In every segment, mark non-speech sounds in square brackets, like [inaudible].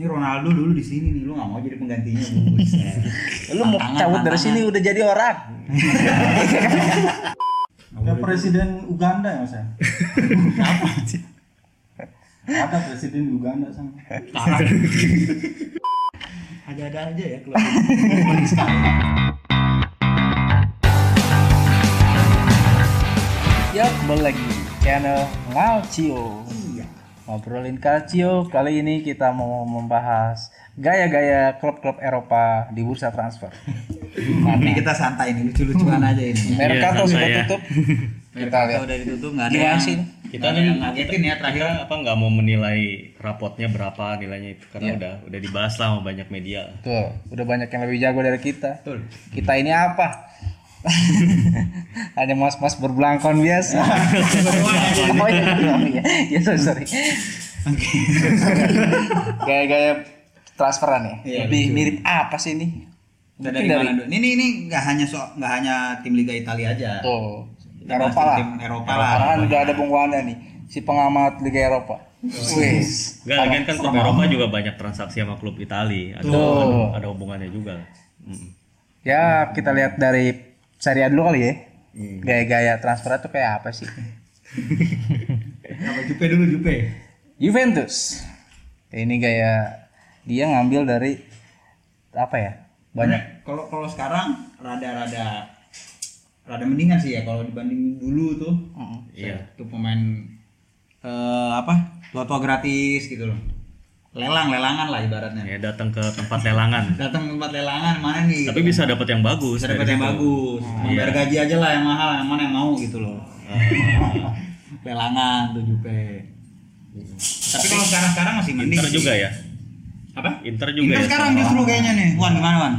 Ini Ronaldo dulu di sini nih, lu nggak mau jadi penggantinya. [laughs] Lu mau cabut dari sini udah jadi orang. [laughs] Kayak presiden Uganda ya mas ya? Ada presiden Uganda sama. Ada-ada aja ya kalau Ya, kembali lagi channel Ngalcio. Iya. Ngobrolin Calcio, kali ini kita mau membahas gaya-gaya klub-klub Eropa di bursa transfer. [laughs] Ini kita santai nih, lucu-lucuan aja ini. Mercato santai sudah ya. tutup. [laughs] Kita lihat. udah ditutup, nggak ada Gimana yang sih? kita nih yang ngagetin ya terakhir. kita apa nggak mau menilai rapotnya berapa nilainya itu karena Iya. udah udah dibahas lah sama banyak media Tuh, udah banyak yang lebih jago dari kita. Betul. Kita ini apa? [laughs] Hanya mas-mas berbelangkon biasa. [laughs] oh iya, iya, iya. Ya, sorry, sorry. [laughs] Gaya-gaya transferan ya. Iya, lebih mirip apa sih ini? Mungkin dari mana dulu? Ini ini ini nggak hanya so nggak hanya tim Liga Italia aja. Tuh, Eropa lah. tim Eropa lah. Karena kan udah ada Bung Wanda nih, si pengamat Liga Eropa. Wis. Enggak, lagian kan klub Eropa juga banyak transaksi sama klub Itali. Ada, Tuh. ada, ada hubungannya juga. Mm. Ya, kita lihat dari Serie A dulu kali ya. Gaya-gaya transfer itu kayak apa sih? Apa Jupe dulu Jupe? Juventus. Ini gaya dia ngambil dari apa ya? Banyak. Kalau kalau sekarang rada-rada rada mendingan sih ya kalau dibanding dulu tuh. Iya. Tuh pemain eh apa? Tua-tua gratis gitu loh. Lelang, lelangan lah ibaratnya. Ya datang ke tempat lelangan. Datang ke tempat lelangan mana nih? Tapi bisa dapat yang bagus. bisa dapat yang situ. bagus. Membayar gaji aja lah yang mahal, yang mana yang mau gitu loh. [laughs] lelangan tuh Jupe. Tapi kalau sekarang-sekarang masih mending. Inter juga ya. Apa? Inter juga Inter ya. sekarang justru kayaknya nih. Wan gimana Wan?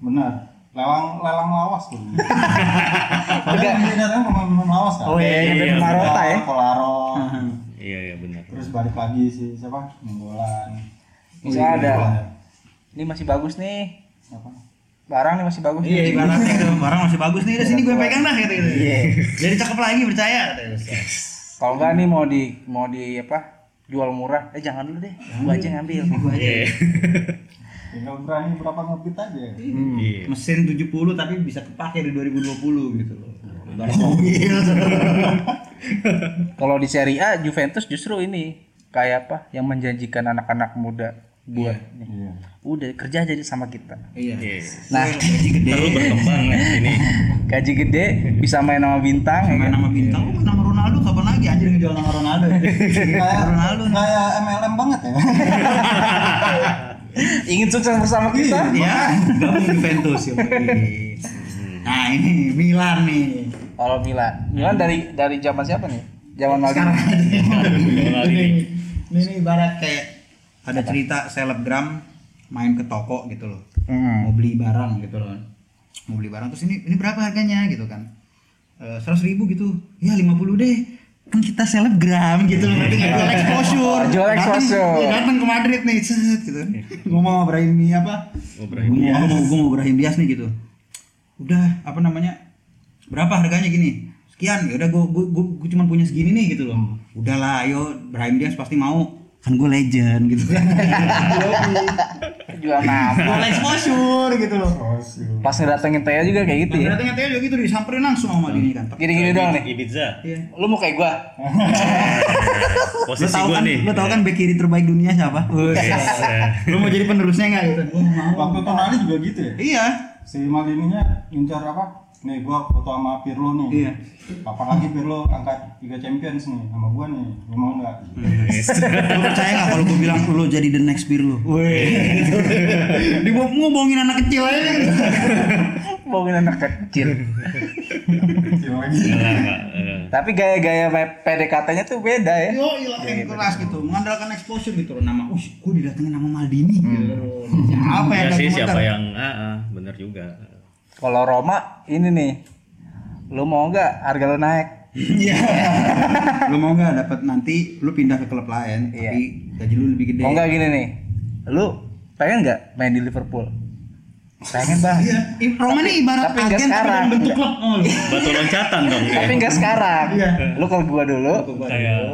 Benar. Lelang lelang lawas tuh. [laughs] Padahal ini datang pemain-pemain lawas kan. Oh iya, Iya, iya, iya, Marota ya. Kolaro. Iya iya benar. Terus balik lagi si siapa? Menggolan. Bisa ada. Ini masih bagus nih. Apa? Barang nih masih bagus Iya, nih. ibaratnya itu barang masih bagus nih, udah sini gue pegang dah gitu. gitu. Iya. Jadi cakep lagi percaya. Kalau enggak nih mau di mau di apa? Jual murah. Eh jangan dulu deh. Gua aja ngambil. Iya. [laughs] Tinggal berani berapa ngebit aja. Iya. Mesin 70 tapi bisa kepake di 2020 gitu loh. Ibarat mobil. Kalau di Serie A Juventus justru ini kayak apa? Yang menjanjikan anak-anak muda buat nih. Iya. Udah kerja jadi sama kita. Iya. Iya. Nah, gaji gede. Berkembang ya ini. gaji gede bisa main sama bintang ya Main nama bintang, oh, nama Ronaldo kapan lagi anjir ngejual nama Ronaldo. [laughs] Kayak Ronaldo kayak MLM banget ya. [laughs] Ingin sukses bersama kita? Iya, gabung Juventus ya. [laughs] Nah, ini Milan nih. Kalau Milan, Milan dari dari zaman siapa nih? Zaman Sekarang Maldini. ini, ini, ini ibarat kayak ada cerita selebgram main ke toko gitu loh. Hmm. mau beli barang gitu loh. Mau beli barang terus ini ini berapa harganya gitu kan. Seratus ribu gitu. Ya 50 deh. Kan kita selebgram gitu loh. Berarti nggak jual exposure. Jual Datang- exposure. iya, datang ke Madrid nih set gitu. Ngomong sama Brahim nih apa? Gue mau gue mau Brahim Diaz nih gitu. Udah apa namanya? Berapa harganya gini? Sekian. Ya udah gue gue gue cuma punya segini nih gitu loh. Udahlah ayo Brahim Diaz pasti mau kan gue legend gitu kan Jual nama. jual exposure gitu loh Oh. Pas ngedatengin Taya juga kayak gitu ya. Berarti katanya juga gitu disamperin langsung sama Dini kan. Gini-gini doang nih. Ibiza. Iya. Lu mau kayak gua? [laughs] Lu Posisi gua kan, nih. lu tahu kan bek kiri terbaik dunia siapa? [laughs] Lu mau jadi penerusnya enggak gitu? Waktu Tonali juga gitu ya. Iya. Si Maldininya ngincar apa? Nih gua foto sama Pirlo nih. Iya. Kapan lagi Pirlo angkat tiga champions nih sama gua nih. Lu mau enggak? Yes. Lu percaya enggak kalau gua bilang lu jadi the next Pirlo? Weh. Di ngomongin anak kecil aja. Anak kecil. Tapi gaya-gaya PDKT-nya tuh beda ya. Yo, ilahin keras gitu, mengandalkan exposure gitu loh nama. Uh, gua didatengin nama Maldini gitu. Siapa yang Ya sih datang siapa yang ah, ah, bener juga. Kalau Roma ini nih. Lu mau nggak harga lu naik? Iya. lu mau nggak dapat nanti lu pindah ke klub lain Iya. tapi gaji lu lebih gede. Mau nggak gini nih? Lu pengen nggak main di Liverpool? Pengen bang. Iya. Roma ini ibarat tapi nggak agen tapi dalam bentuk klub. Oh. [laughs] Batu loncatan dong. Tapi nggak sekarang. Lu kalau gua dulu,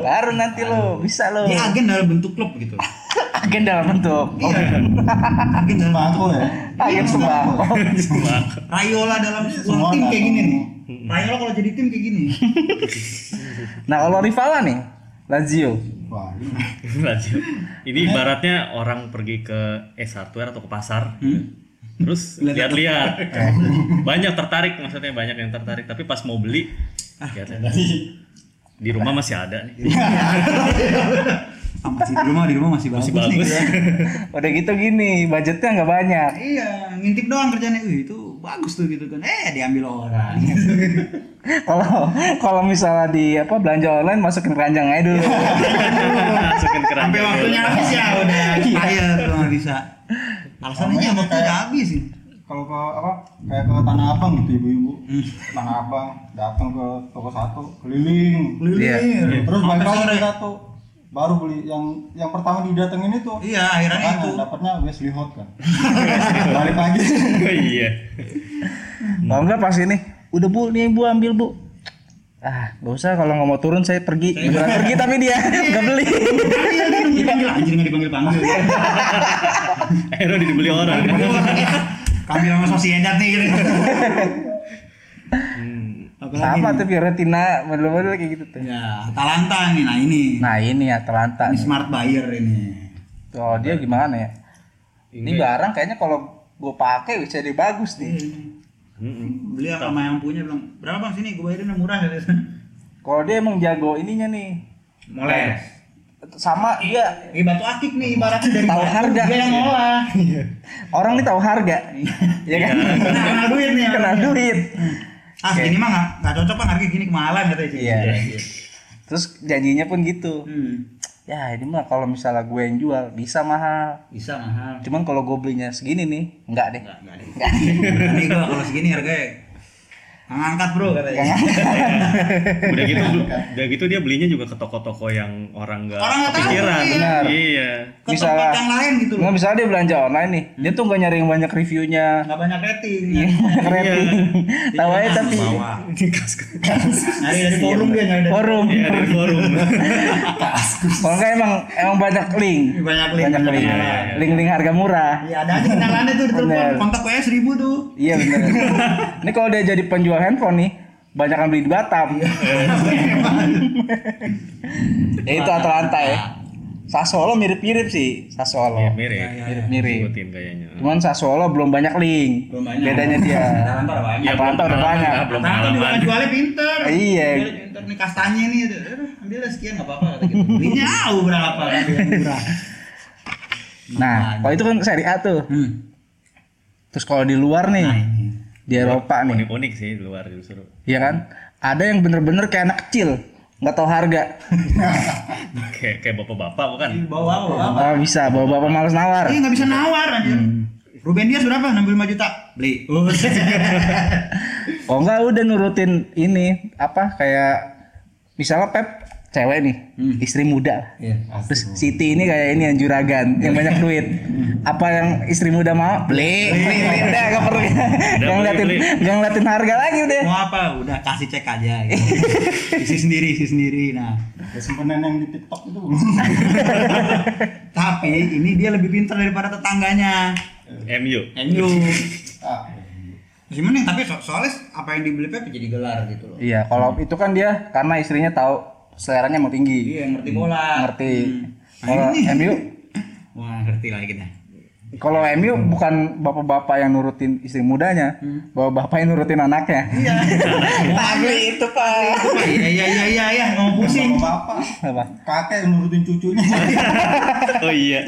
baru nanti lu bisa lu. Dia agen dalam bentuk klub gitu. [laughs] agen dalam bentuk Iya. Agen dalam Bangko ya. agen sembako Rayola dalam sebuah Semua tim kayak gini nih. Rayola kalau jadi tim kayak gini. [laughs] nah kalau rivalnya nih Lazio Wah, ini Lazio. Ini ibaratnya orang pergi ke S1R atau ke pasar. Terus lihat-lihat. [laughs] Banyak tertarik maksudnya banyak yang tertarik, tapi pas mau beli lihat-lihat. di rumah masih ada nih. [laughs] Ah, masih di rumah di rumah masih bagus, Masih bagus. nih. [laughs] udah gitu gini budgetnya nggak banyak Iya, ngintip doang kerjanya. Wih, itu bagus tuh gitu kan. Eh, diambil orang. [laughs] kalau kalau misalnya di apa belanja online masukin keranjang aja dulu [laughs] Masukin keranjang. Sampai waktunya habis ya udah kaya tuh nggak bisa. Alasannya aja waktu udah habis sih. kalau ke apa kayak ke tanah abang gitu ibu-ibu tanah abang datang ke toko satu keliling Iya. terus Sampai balik lagi satu baru beli yang yang pertama didatengin itu. Iya, akhirnya Makanya itu. dapatnya Wesley Hot kan. Balik lagi. [laughs] Oh iya. kalau enggak pas ini? Udah bu. Nih bu ambil bu. Ah nggak usah. Kalau nggak mau turun saya pergi. Beneran pergi tapi dia nggak beli. Iya, dia nunggu dipanggil anjir nggak dipanggil panggil. [laughs] Akhirnya dibeli orang. Kami sama Sociedad nih gitu. [laughs] Apalagi sama nih? tuh Fiorentina model-model kayak gitu tuh Ya, Atalanta nih. Nah ini. nah ini Atalanta Ini nih. smart buyer ini. kalau dia gimana ya ini barang kayaknya kalau gue pakai bisa dia bagus nih Mm-mm. Beli apa sama yang punya bilang berapa bang sini gue bayarin yang murah [laughs] kalau dia emang jago ininya nih Moles. sama dia Ini batu akik nih ibaratnya dari Tahu harga. Dia yang ngolah. orang nih tahu harga ya kan Kena, kena duit nih. kena duit Ah segini mah nggak nggak cocok bang harga gini kemahalan katanya sih. Iya. terus janjinya pun gitu Hmm. ya ini mah kalau misalnya gue yang jual bisa mahal Bisa mahal. cuman kalau gue belinya segini nih enggak deh Enggak, enggak deh. [laughs] Ini gua kalau segini harganya ngangkat bro katanya. Udah gitu udah gitu dia belinya juga ke toko-toko yang orang nggak Orang tahu, kepikiran. iya. Benar. Iya. Ke Bisa tempat lah. yang lain gitu loh. nggak misalnya dia belanja online nih dia tuh nggak nyari yang banyak reviewnya Nggak banyak rating. rating tahu aja tapi. Nyari dari forum dia nyari dari forum Iya dari forum. kalau nggak emang emang banyak link Banyak link. banyak link Iya, iya. link-link harga murah Iya ada aja kenalannya tuh di telepon. Kontak WA seribu tuh. iya bener ini kalau dia jadi penjual handphone nih banyak yang beli di Batam ya [laughs] itu Atalanta ya Sassuolo mirip-mirip sih Sassuolo Iya, mirip. mirip-mirip kayaknya. cuman Sassuolo belum banyak link Belum banyak. bedanya dia Atalanta udah banyak. Iya, Atalanta udah banyak. belum Atalanta juga jualnya pinter. Iya. Pinter nih kastanya nih. Aduh, ambil lah sekian nggak apa-apa kata gitu. Belinya tahu berapa kan yang murah. nah kalau itu kan seri A tuh Hmm. terus kalau di luar nih Nah. Di Eropa nih Unik-unik sih di luar justru. Iya kan ada yang bener-bener kayak anak kecil nggak tahu harga [laughs] Kayak kayak bapak-bapak bukan? Bawa bawa. oh bisa bawa bapak males nawar Eh nggak bisa nawar anjir. Ruben Dias berapa? 65 juta. Beli. Oh. [laughs] oh enggak udah nurutin ini apa kayak misalnya Pep cewek nih istri muda Iya. terus Siti ini kayak ini yang juragan yang banyak duit apa yang istri muda mau beli beli beli udah gak perlu gak ngeliatin gak ngeliatin harga lagi udah Mau apa? Udah kasih cek aja. Gitu. [laughs] isi sendiri, isi sendiri. Nah, ya simpenan yang di TikTok itu [laughs] tapi ini dia lebih pintar daripada tetangganya. MU. MU. ah, Masih mending tapi so soalnya apa yang dibeli Pep jadi gelar gitu loh. iya kalau itu kan dia karena istrinya tahu seleranya mau tinggi Iya, ngerti bola. ngerti Hmm. kalau Nah, ini. MU Wah, ngerti lah kita. kalau MU bukan bapak-bapak yang nurutin istri mudanya bapak-bapak yang nurutin anaknya Iya. [laughs] tapi itu pak Iya, iya, iya, iya, iya, mau pusing. bapak apa kakek yang nurutin cucunya [laughs] Oh iya.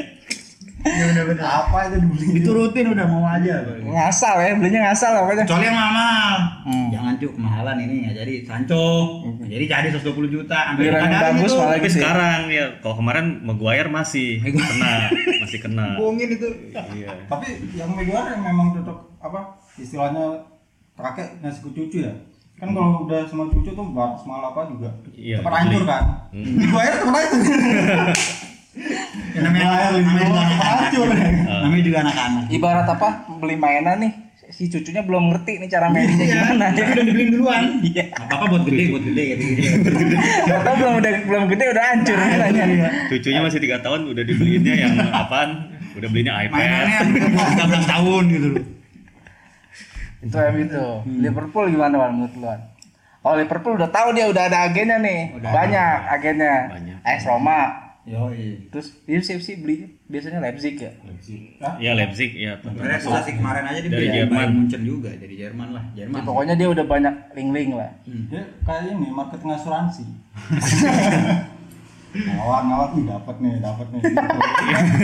Iya benar-benar. apa itu dibeli Itu rutin udah mau aja. ngasal ya belinya ngasal pokoknya Kecuali yang mahal. Hmm. Jangan cuk kemahalan ini nggak jadi Sancho. Nggak Jadi jadi 120 juta. Ambil yang kadang bagus itu. malah Tapi gitu ya. sekarang ya kalau kemarin Maguire masih [laughs] kena, masih kena. Bohongin itu. Iya. tapi yang Maguire yang memang cocok apa istilahnya kakek ngasih ke cucu ya kan kalau udah sama cucu tuh batas malah apa juga Iya, cepat hancur kan Hmm. [laughs] Maguire cepat hancur [laughs] Ya, namanya Maguire namanya juga anak-anak. ibarat apa beli mainan nih si cucunya belum ngerti nih cara mainnya gimana. Tapi udah dibeliin duluan. Iya. Apa-apa buat gede, buat gede gitu. Atau belum udah belum gede udah hancur mainannya. Cucunya masih tiga tahun udah dibeliinnya yang apaan? Udah belinya iPad. Mainannya umur 13 tahun gitu loh. Itu yang itu. Liverpool gimana Wan menurut lu? Oh Liverpool udah tahu dia udah ada agennya nih. Udah Banyak agennya. Banyak. AS Roma. Yo, iya. Terus dia sih biasanya Leipzig ya. Ya Leipzig ya. Sebenarnya Stasik kemarin aja Dari dibeli Jerman. Munchen juga, dari Jerman lah, Jerman. Ya, pokoknya dia udah banyak link-link lah. Dia kayak ini marketing asuransi. [laughs] ngawat ngawat nih dapat nih dapat [laughs] nih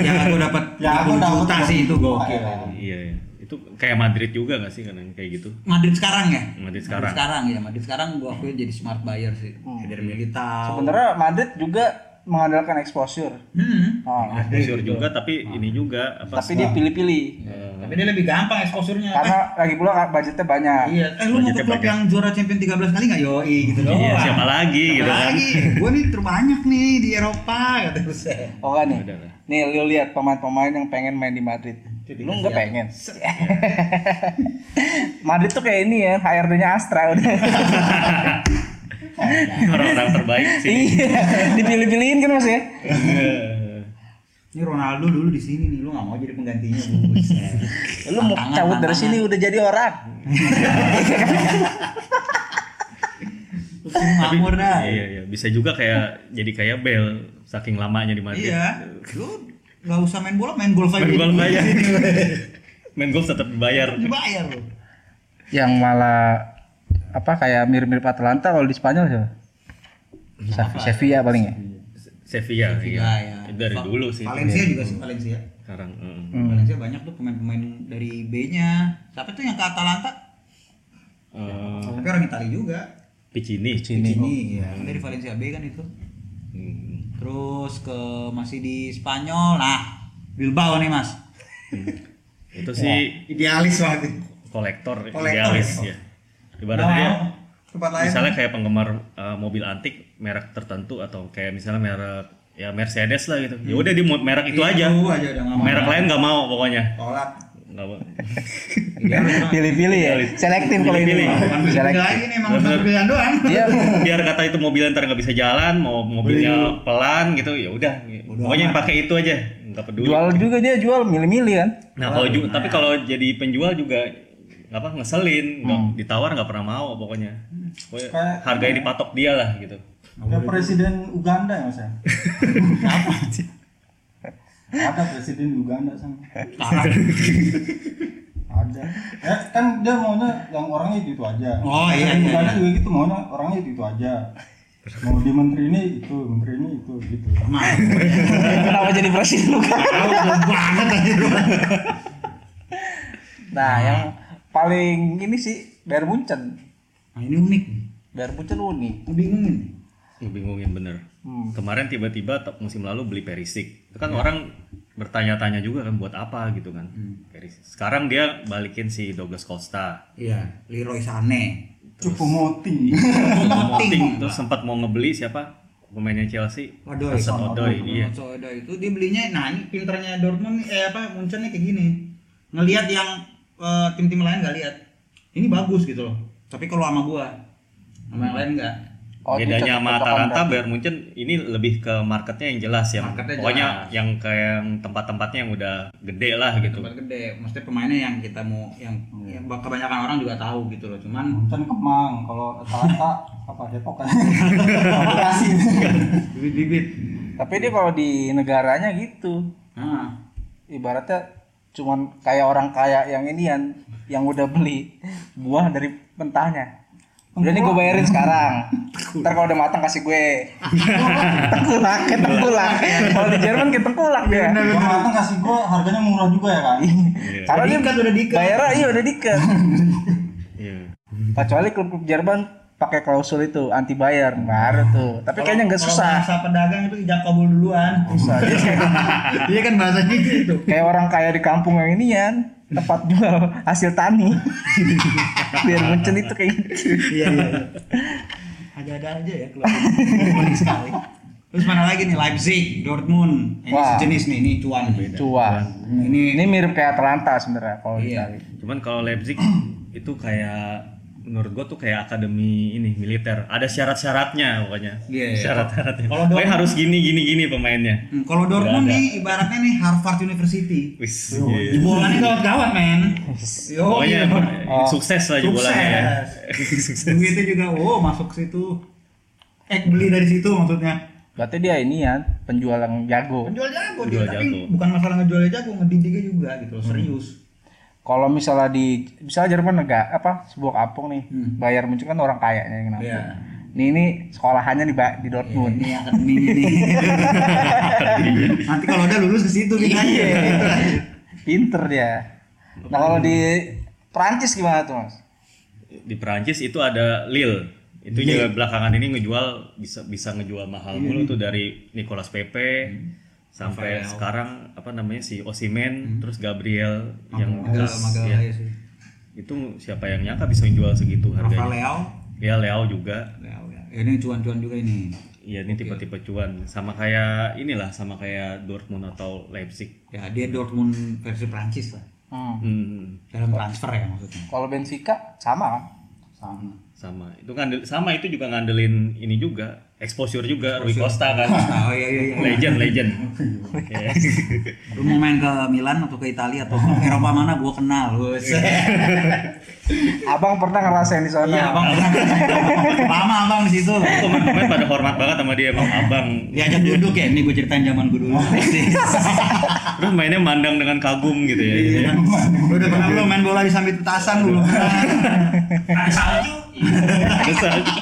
yang aku dapat Ya, aku 30 dapat sih itu 20 gokil. itu. Iya, iya. Itu kayak Madrid juga gak sih kan yang kayak gitu? Madrid sekarang ya? Madrid sekarang. sekarang ya, Madrid sekarang gua akui jadi smart buyer sih. Dari Militao. Sebenarnya Madrid juga mengandalkan exposure. Hmm. Oh, Exposure juga tapi ini juga apa? tapi dia pilih-pilih. Tapi dia lebih gampang exposure-nya. Karena lagi pula budgetnya banyak. Iya, eh lu mau ke klub yang juara champion 13 kali nggak yoi gitu doang. Iya, siapa lagi gitu kan? lagi? Gua nih terbanyak nih di Eropa kata buset. Oh kan nih. Udah. Nih lu lihat pemain-pemain yang pengen main di Madrid. Lu nggak pengen. [laughs] Madrid tuh kayak ini ya, HRD-nya Astra udah. [laughs] Orang-orang terbaik sih. iya, dipilih-pilihin kan Mas ya. Ini Ronaldo dulu di sini nih, lu nggak mau jadi penggantinya buset. [laughs] Lu mau cabut dari sini udah jadi orang. Makmur dah. Iya, iya. Bisa juga kayak jadi kayak Bell saking lamanya di Madrid. Iya. Lu nggak usah main bola, main golf aja. Main golf aja. [laughs] Main golf tetap dibayar. Dibayar lu. Yang malah apa kayak mirip-mirip Atalanta kalau di Spanyol siapa? Sev- Sevilla paling ya. Sevilla, iya. Iya, ya. Dari Va- dulu sih. Valencia juga sih Valencia. Sekarang. heeh. Hmm. Valencia banyak tuh pemain-pemain dari B-nya. Siapa tuh yang ke Atalanta? Eh, Tapi orang Italia juga. Piccini. Ini ya, dari Valencia B kan itu. Hmm. Terus ke masih di Spanyol. Nah, Bilbao nih, Mas. Itu sih Idealis banget. kolektor, Kolektor, idealis ya? ya. Ibaratnya dia tempat lain. misalnya kayak penggemar uh, mobil antik merek tertentu atau kayak misalnya merek ya Mercedes lah gitu. Ya udah di merek itu aja. Itu aja mau. Merek lain nggak mau pokoknya. Tolak. Nggak mau. Banget. [laughs] Pilih-pilih ya. Selektif kalau ini. Pilih-pilih. Bukan pilih Selektif. lagi nih, emang pilihan doang. Dia Biar kata itu mobilnya ntar nggak bisa jalan, mau mobilnya pelan gitu, ya udah. Pokoknya yang pakai itu aja, nggak peduli. jual juga dia jual milih-milih kan. Nah kalau tapi kalau jadi penjual juga apa ngeselin, nggak ditawar nggak pernah mau pokoknya. Pokoknya Kayak- harganya dipatok dia lah gitu. Ada presiden Uganda ya mas ya? Ada presiden Uganda sana. Ada. Ya kan dia maunya yang orangnya itu, itu aja. Oh, iya, iya, Uganda iya. juga gitu maunya orangnya itu, itu aja. Mau di menteri ini itu, menteri ini itu gitu. Kenapa jadi presiden lu kan? banget aja. Nah, yang paling ini sih Bayern Munchen. Nah, ini unik. Bayern Munchen unik. Ngebingungin. Ngebingungin bener. Hmm. Kemarin tiba-tiba musim lalu beli Perisik. Itu kan orang bertanya-tanya juga kan buat apa gitu kan. Perisik. Sekarang dia balikin si Douglas Costa. Iya, Leroy Sané. Cukup [laughs] moting. Moting terus sempat mau ngebeli siapa? Pemainnya Chelsea. Waduh, Mesut Odoi, iya. Soda itu dia belinya, nah ini pinternya Dortmund eh apa Munchen kayak gini. Ngelihat yang eh, tim-tim lain nggak lihat. Ini bagus gitu loh. Tapi kalau sama gua, sama yang lain enggak. Oh, Bedanya sama berarti. Bayern Munchen ini lebih ke marketnya yang jelas ya. Marketnya Pokoknya jelas. yang kayak yang tempat-tempatnya yang udah gede lah gitu. Tempat gede, maksudnya pemainnya yang kita mau, yang, yang kebanyakan orang juga tahu gitu loh. Cuman Munchen Kemang, kalau Atalanta [laughs] apa Depok kan? Bekasi. bibit-bibit. Tapi dia kalau di negaranya gitu. Nah, Ibaratnya cuman kayak orang kaya yang inian yang udah beli buah dari mentahnya. Udah nih gue bayarin sekarang. Ntar kalau udah matang kasih gue. [laughs] tengkulak, kayak tengkulak. Kalau di Jerman kayak tengkulak dia. Yang matang kasih gua harganya murah juga ya kan? Karena dia udah diikat. bayarnya iya udah diikat. [laughs] Iya. Kecuali klub-klub Jerman pakai klausul itu anti bayar ada tuh. Tapi kayaknya nggak susah. bahasa pedagang itu ijab kabul duluan. Susah. Dia kayak, Iya kan bahasanya gitu. kayak orang kaya di kampung yang ini ya tempat jual hasil tani. [laughs] Biar Munchen itu kayak gitu. Iya iya. iya. Ada-ada aja ya keluar. Sekali. Terus mana lagi nih Leipzig, Dortmund. Ini Wah. sejenis nih, ini cuan. Cuan. Ini Ini mirip kayak Atlanta sebenarnya kalau Iya. Cuman kalau Leipzig itu kayak menurut gua tuh kayak akademi ini militer. Ada syarat-syaratnya pokoknya. Iya, iya. Syarat-syaratnya. Kalau Pokoknya Dortmund- harus gini gini gini pemainnya. Hmm, kalau Dortmund nih ibaratnya nih Harvard University. Wis. iya. Jebolanya gawat-gawat, men. Yo, Pokoknya Oh. sukses lah ya. [laughs] sukses. Duitnya juga, oh masuk situ. Eh beli dari situ maksudnya. Berarti dia ini ya penjual yang jago. Penjual jago, Penjual dia, tapi jago. bukan masalah ngejual jago, ngedidiknya juga gitu, loh, serius. Kalau misalnya di misalnya Jerman negara apa sebuah kampung nih, bayar muncul kan orang kayanya yang nabung. Iya. Nih ini sekolahannya di di Dortmund. Ini akademinya nih. [laughs] Nanti kalau udah lulus ke situ kita Iya. Pinter dia. Nah kalau di Prancis gimana tuh mas? Di Perancis itu ada Lille. Itu juga belakangan ini ngejual bisa bisa ngejual mahal mulu tuh dari Nicolas Pepe sampai sekarang apa namanya si Osimen terus Gabriel yang Magal, magal ya. aja sih. itu siapa yang nyangka bisa jual segitu harganya Rafael, ya Leo juga Leo, ya. Ini cuan-cuan juga ini. Iya ini tipe-tipe cuan sama kayak inilah sama kayak Dortmund atau Leipzig. Ya dia Dortmund versi Prancis lah. Hmm. Hmm, Dalam transfer ya maksudnya. Kalau Benfica sama kan? Sama. sama itu ngandel sama itu juga ngandelin ini juga exposure juga Rui Costa kan [laughs] Oh iya iya iya. legend legend Iya. Lu mau main ke Milan atau ke Italia atau ke Eropa mana gua kenal. [laughs] Abang pernah ngerasain di sana? Iya, Abang pernah. Lama Abang di situ. pemain-pemain pada hormat banget sama dia emang abang Diajak duduk ya, ini gue ceritain zaman gue dulu. [laughs] terus mainnya mandang dengan kagum gitu ya Iya kan. Lu udah pernah belum main bola di sambil petasan lu? Ada salju.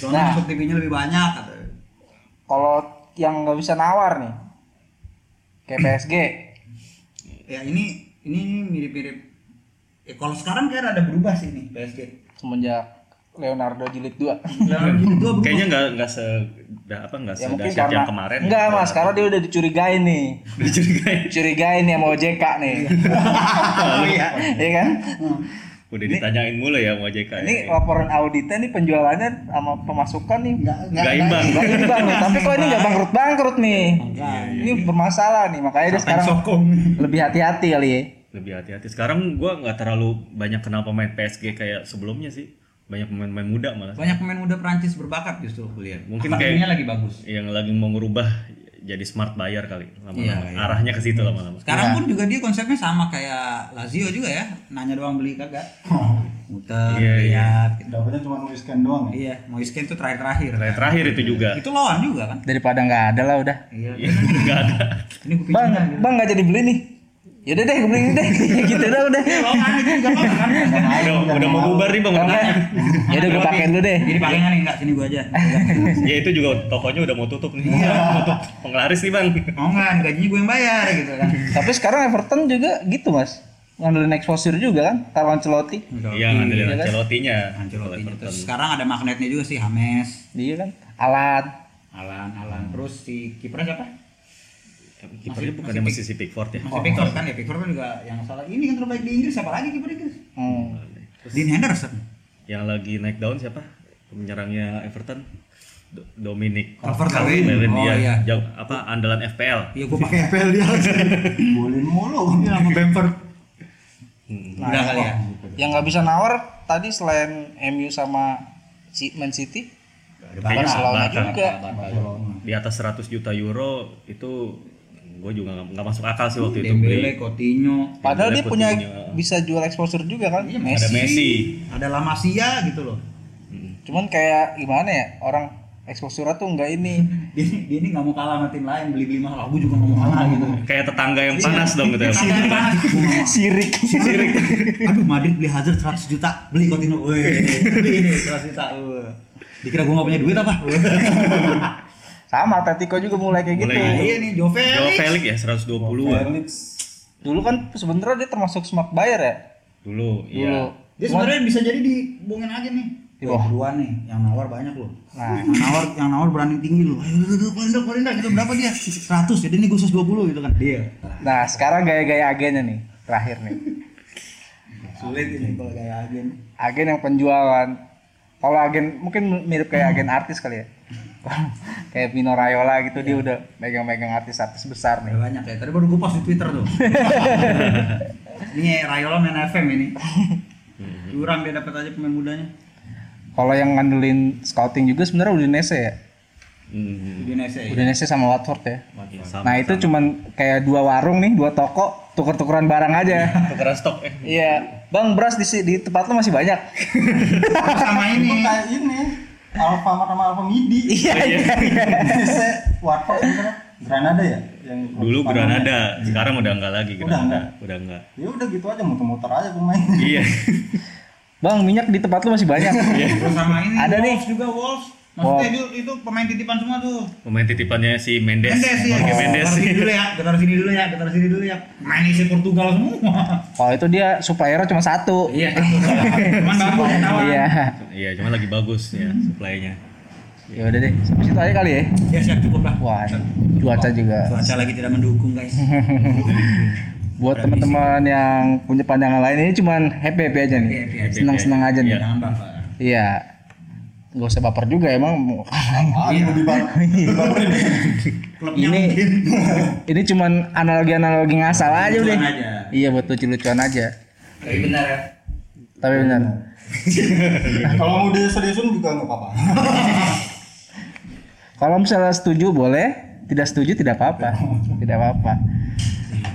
Soalnya masuk TV-nya lebih banyak kata. Kalau yang nggak bisa nawar nih, kayak PSG, Ya ini ini mirip-mirip. Ya kalau sekarang kayak ada berubah sih nih PSG. semenjak Leonardo jilid 2 Yang ini dua berubah. kayaknya nggak nggak se apa nggak ya mungkin karena yang kemarin enggak mas karena dia udah dicurigain nih dicurigain curigain nih sama OJK nih [laughs] Oh iya. Iya kan udah ditanyain mulu ya sama JK ini laporan auditnya nih penjualannya sama pemasukan nih. Enggak nggak imbang. Nggak imbang. Nih [laughs] tapi kok ini nggak bangkrut bangkrut nih? Ini bermasalah nih makanya dia sekarang sokong. lebih hati-hati kali ya. Lebih hati-hati. Sekarang gua nggak terlalu banyak kenal pemain PSG kayak sebelumnya sih. Banyak pemain-pemain muda malah. Banyak pemain muda Prancis berbakat justru. Aku lihat. Mungkin Akademinya kayak- lagi bagus. yang lagi mau ngerubah jadi smart buyer kali lama-lama Iya, iya. arahnya ke situ lama-lama Sekarang pun juga dia konsepnya sama kayak Lazio juga ya, nanya doang beli kagak. Muter, Iya, iya. lihat. gitu. Dapatnya cuma nulis scan doang ya. Iya, mau scan tuh terakhir-terakhir. Terakhir, terakhir itu juga Itu lawan juga kan? daripada nggak ada lah udah Iya. Iya, nggak ada Ini bang bang nggak jadi beli nih yaudah deh gue beli ini deh. [laughs] Gitu dah [laughs] udah juga lawan kan? udah, udah mau bubar nih bang Kalau nggak, yaudah gue pakai dulu deh. Jadi pakai nggak nih? Enggak, sini gua aja. [laughs] ya itu juga tokonya udah mau tutup nih. Tutup penglaris nih bang. Oh enggak, gajinya gue yang bayar gitu kan. tapi sekarang Everton juga gitu mas. Ngandelin exposure juga kan? Carlo Ancelotti. Iya ngandelin Iya kan? Ancelotti-nya. Ancelotti. Everton. terus sekarang ada magnetnya juga sih Hames, dia kan? Alan. Alan, Alan. Terus si kipernya siapa? Kipernya bukannya masih si Pickford ya Si Pickford kan ya, Pickford kan juga yang salah. Ini kan terbaik di Inggris, siapa lagi kiper Inggris? hmm. Dean Henderson. yang lagi naik daun siapa penyerangnya Everton Do- Dominic Calvert-Lewin. Oh, dia iya. jauh- apa andalan FPL Iya, gue pakai FPL dia. [laughs] Boleh mulu. Iya, sama Bamford. Hmm. Udah kali ya. yang nggak bisa nawar tadi selain MU sama si- Man City Barcelona juga di atas 100 juta euro itu gue juga nggak- nggak masuk akal sih waktu itu Dembele, beli Coutinho, padahal dia Dembele punya punya- bisa jual exposure juga kan Iya, ada Messi ada La Masia gitu loh. cuman kayak gimana ya orang exposure tuh nggak ini [laughs] Dia, dia ini nggak mau kalah sama tim lain, beli beli mahal. Aku juga nggak mau kalah gitu. [laughs] kayak tetangga yang panas dong gitu ya [laughs] sirik Sirik. Aduh, Madrid beli Hazard 100 juta, beli Coutinho. Beli ini 100 juta. Dikira gua nggak punya duit apa? Sama Atletico juga mulai kayak gitu Mulai. Iya nih, Joe Joe Felix. Felix ya 120 an Felix dulu kan sebenarnya dia termasuk smart buyer ya dulu dulu iya Dia sebenarnya bisa jadi dibuangin aja nih. Di Wah, bawah. duluan nih, yang nawar banyak loh. Nah. yang nawar, yang nawar berani tinggi loh. Ayo, udah, udah, paling dah, paling dah. Gitu berapa dia? 100. Jadi ini gue 120 gitu kan. Dia. nah sekarang gaya-gaya agennya nih terakhir nih Sulit ini kalau kayak agen. agen yang penjualan kalau agen mungkin mirip kayak agen artis kali ya [laughs] kayak Pino Raiola gitu dia udah megang-megang artis-artis besar nih banyak ya. Tadi baru gue post di Twitter tuh. [laughs] ini Rayola main FM ini. Curang dia dapat aja pemain mudanya. kalau yang ngandelin scouting juga sebenarnya Udinese ya Hmm. Udinese ya. Udinese sama Watford ya Sama, nah itu cuman kayak dua warung nih dua toko tuker-tukeran barang aja tukeran stok eh. iya bang beras di, di tempat lu masih banyak Sama ini. Alfa sama Alfa Midi. iya iya Bisa Watford misalnya Granada ya yang Dulu Granada, sekarang udah enggak lagi Udah Granada. enggak? Udah enggak. Ya udah gitu aja muter-muter aja pemainnya. Iya. bang minyak di tempat lu masih banyak Terus sama ini. Ada nih. Juga Wolves. Maksudnya itu, itu pemain titipan semua tuh. Pemain titipannya si Mendes. Mendes ya. Jorge Mendes. Taruh sini dulu ya. Taruh sini dulu ya. Taruh sini dulu ya. Main isi Portugal semua. kalau itu dia suppliernya cuma satu Iya. Cuman bagus kawan. iya Iya, cuma lagi bagus ya supply-nya. ya udah deh sampai situ aja kali ya Ya siap cukup lah. wah cuaca juga Cuaca lagi tidak mendukung guys. [laughs] buat teman-teman yang punya pandangan lain ini cuman happy happy aja nih happy, senang-senang aja nih iya nggak usah baper juga emang Ah, Iya. bagus [laughs] ini. Ini cuman analogi analogi ngasal aja udah iya buat lucu-lucuan aja Tapi benar ya. tapi benar [laughs] Kalau mau diseriusin juga nggak apa-apa. [laughs] kalau misalnya setuju boleh tidak setuju tidak apa-apa tidak apa-apa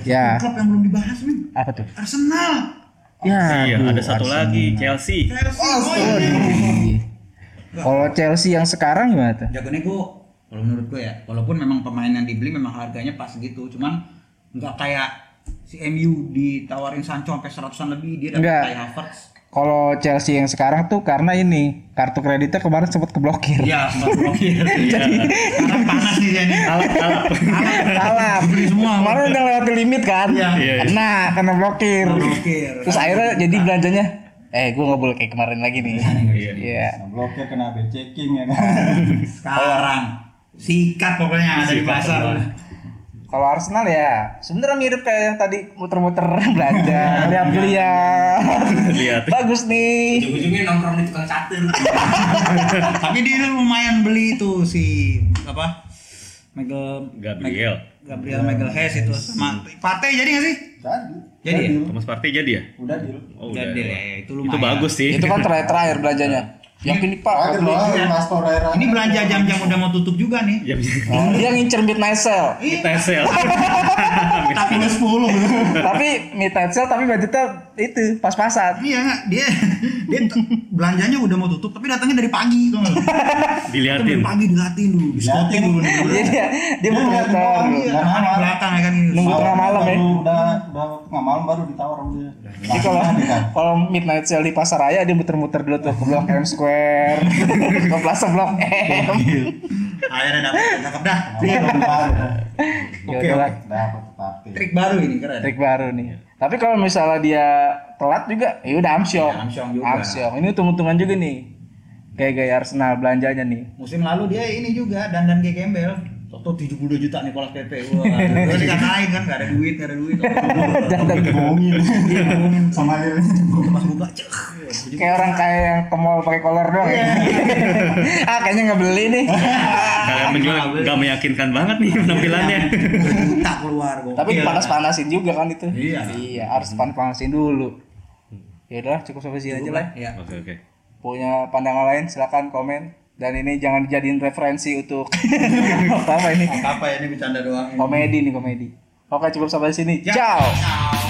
ya Klub yang belum dibahas nih. apa tuh Arsenal. ya iya, aduh, ada satu Arsenal. lagi Chelsea. Chelsea. Oh, iya. Iya. Kalau Chelsea yang sekarang gimana tuh Jago nego kalau menurut gue ya walaupun memang pemain yang dibeli memang harganya pas gitu cuman nggak kayak si MU ditawarin Sancho sampai seratusan lebih dia dapat kayak Havertz kalau Chelsea yang sekarang tuh karena ini kartu kreditnya kemarin sempat keblokir iya sempat blokir sekarang [laughs] panas nih dia nih Alap, alap. Salah. Beli semua. Kemarin udah lewat limit kan? Iya. Iya, iya. Kena, kena blokir. blokir Terus akhirnya jadi belanjanya, eh gue nggak boleh kayak kemarin lagi nih. Iya. Iya. Nah, blokir kena checking ya kan. [laughs] sekarang sikat pokoknya ada di pasar. Kalau Arsenal ya, sebenarnya mirip kayak yang tadi muter-muter [laughs] belanja, lihat-lihat. Lihat. Bagus nih. ujung-ujungnya nongkrong di tukang catur [laughs] tapi dia lumayan beli tuh si apa Michael Gabriel. Gabriel Michael Hess itu sama Partey jadi nggak sih Jadi. Jadi ya? deal. Thomas Partey jadi ya? Udah deal. Oh, Jadi udah. ya, ya, itu Itu lumayan bagus sih. Itu kan terakhir-terakhir belanjanya. Yang ini Pak, lah, ini belanja jam-jam udah mau tutup juga nih Jam [laughs] dia ngincer midnight sale. Tesel. tapi udah 10 tapi midnight sale tapi budgetnya itu pas-pasan. iya dia dia belanjanya udah mau tutup tapi datangnya dari pagi tuh [laughs] dari Diliatin. pagi dilatin dulu diskotin dulu Jadi [laughs] dia dia iya. Iya, di belakang ya kan Nunggu tengah malam ya. Udah udah tengah malam baru ditawar sama dia. Jadi kalau kalau midnight sale di pasar raya dia muter-muter dulu tuh ke Blok M Square, [laughs] ke Plaza Blok M. akhirnya dapat cakep dah Dia belum tahu. Ya Oke, pasti. trik baru ini keren trik baru nih. Tapi kalau misalnya dia telat juga, ya udah amsyong. Ya, amsyong juga. Amsyong. Ini untung-untungan juga nih. Kayak gaya Arsenal belanjanya nih. musim lalu dia ini juga dandan kayak gembel Toto 72 juta Nicolas Pepe wah [laughs] gue dikatain kan gak ada duit gak ada duit [laughs] Dandan [laughs] Dibohongin. Sama dia. pas buka cek kayak orang kaya yang ke mall pakai kolor doang ya. ah kayaknya nggak beli nih. Kalian menjual nggak meyakinkan banget nih penampilannya. juta keluar gokil. Tapi dipanas-panasin juga kan itu. Iya. Iya, harus panas-panasin dulu. Ya udah, cukup sampai sini aja lah. ya Oke oke. punya pandangan lain silakan komen dan ini jangan dijadiin referensi untuk [laughs] apa ini? Apa ya ini bercanda doang. Komedi nih komedi. Oke cukup sampai sini. Ciao. Ciao.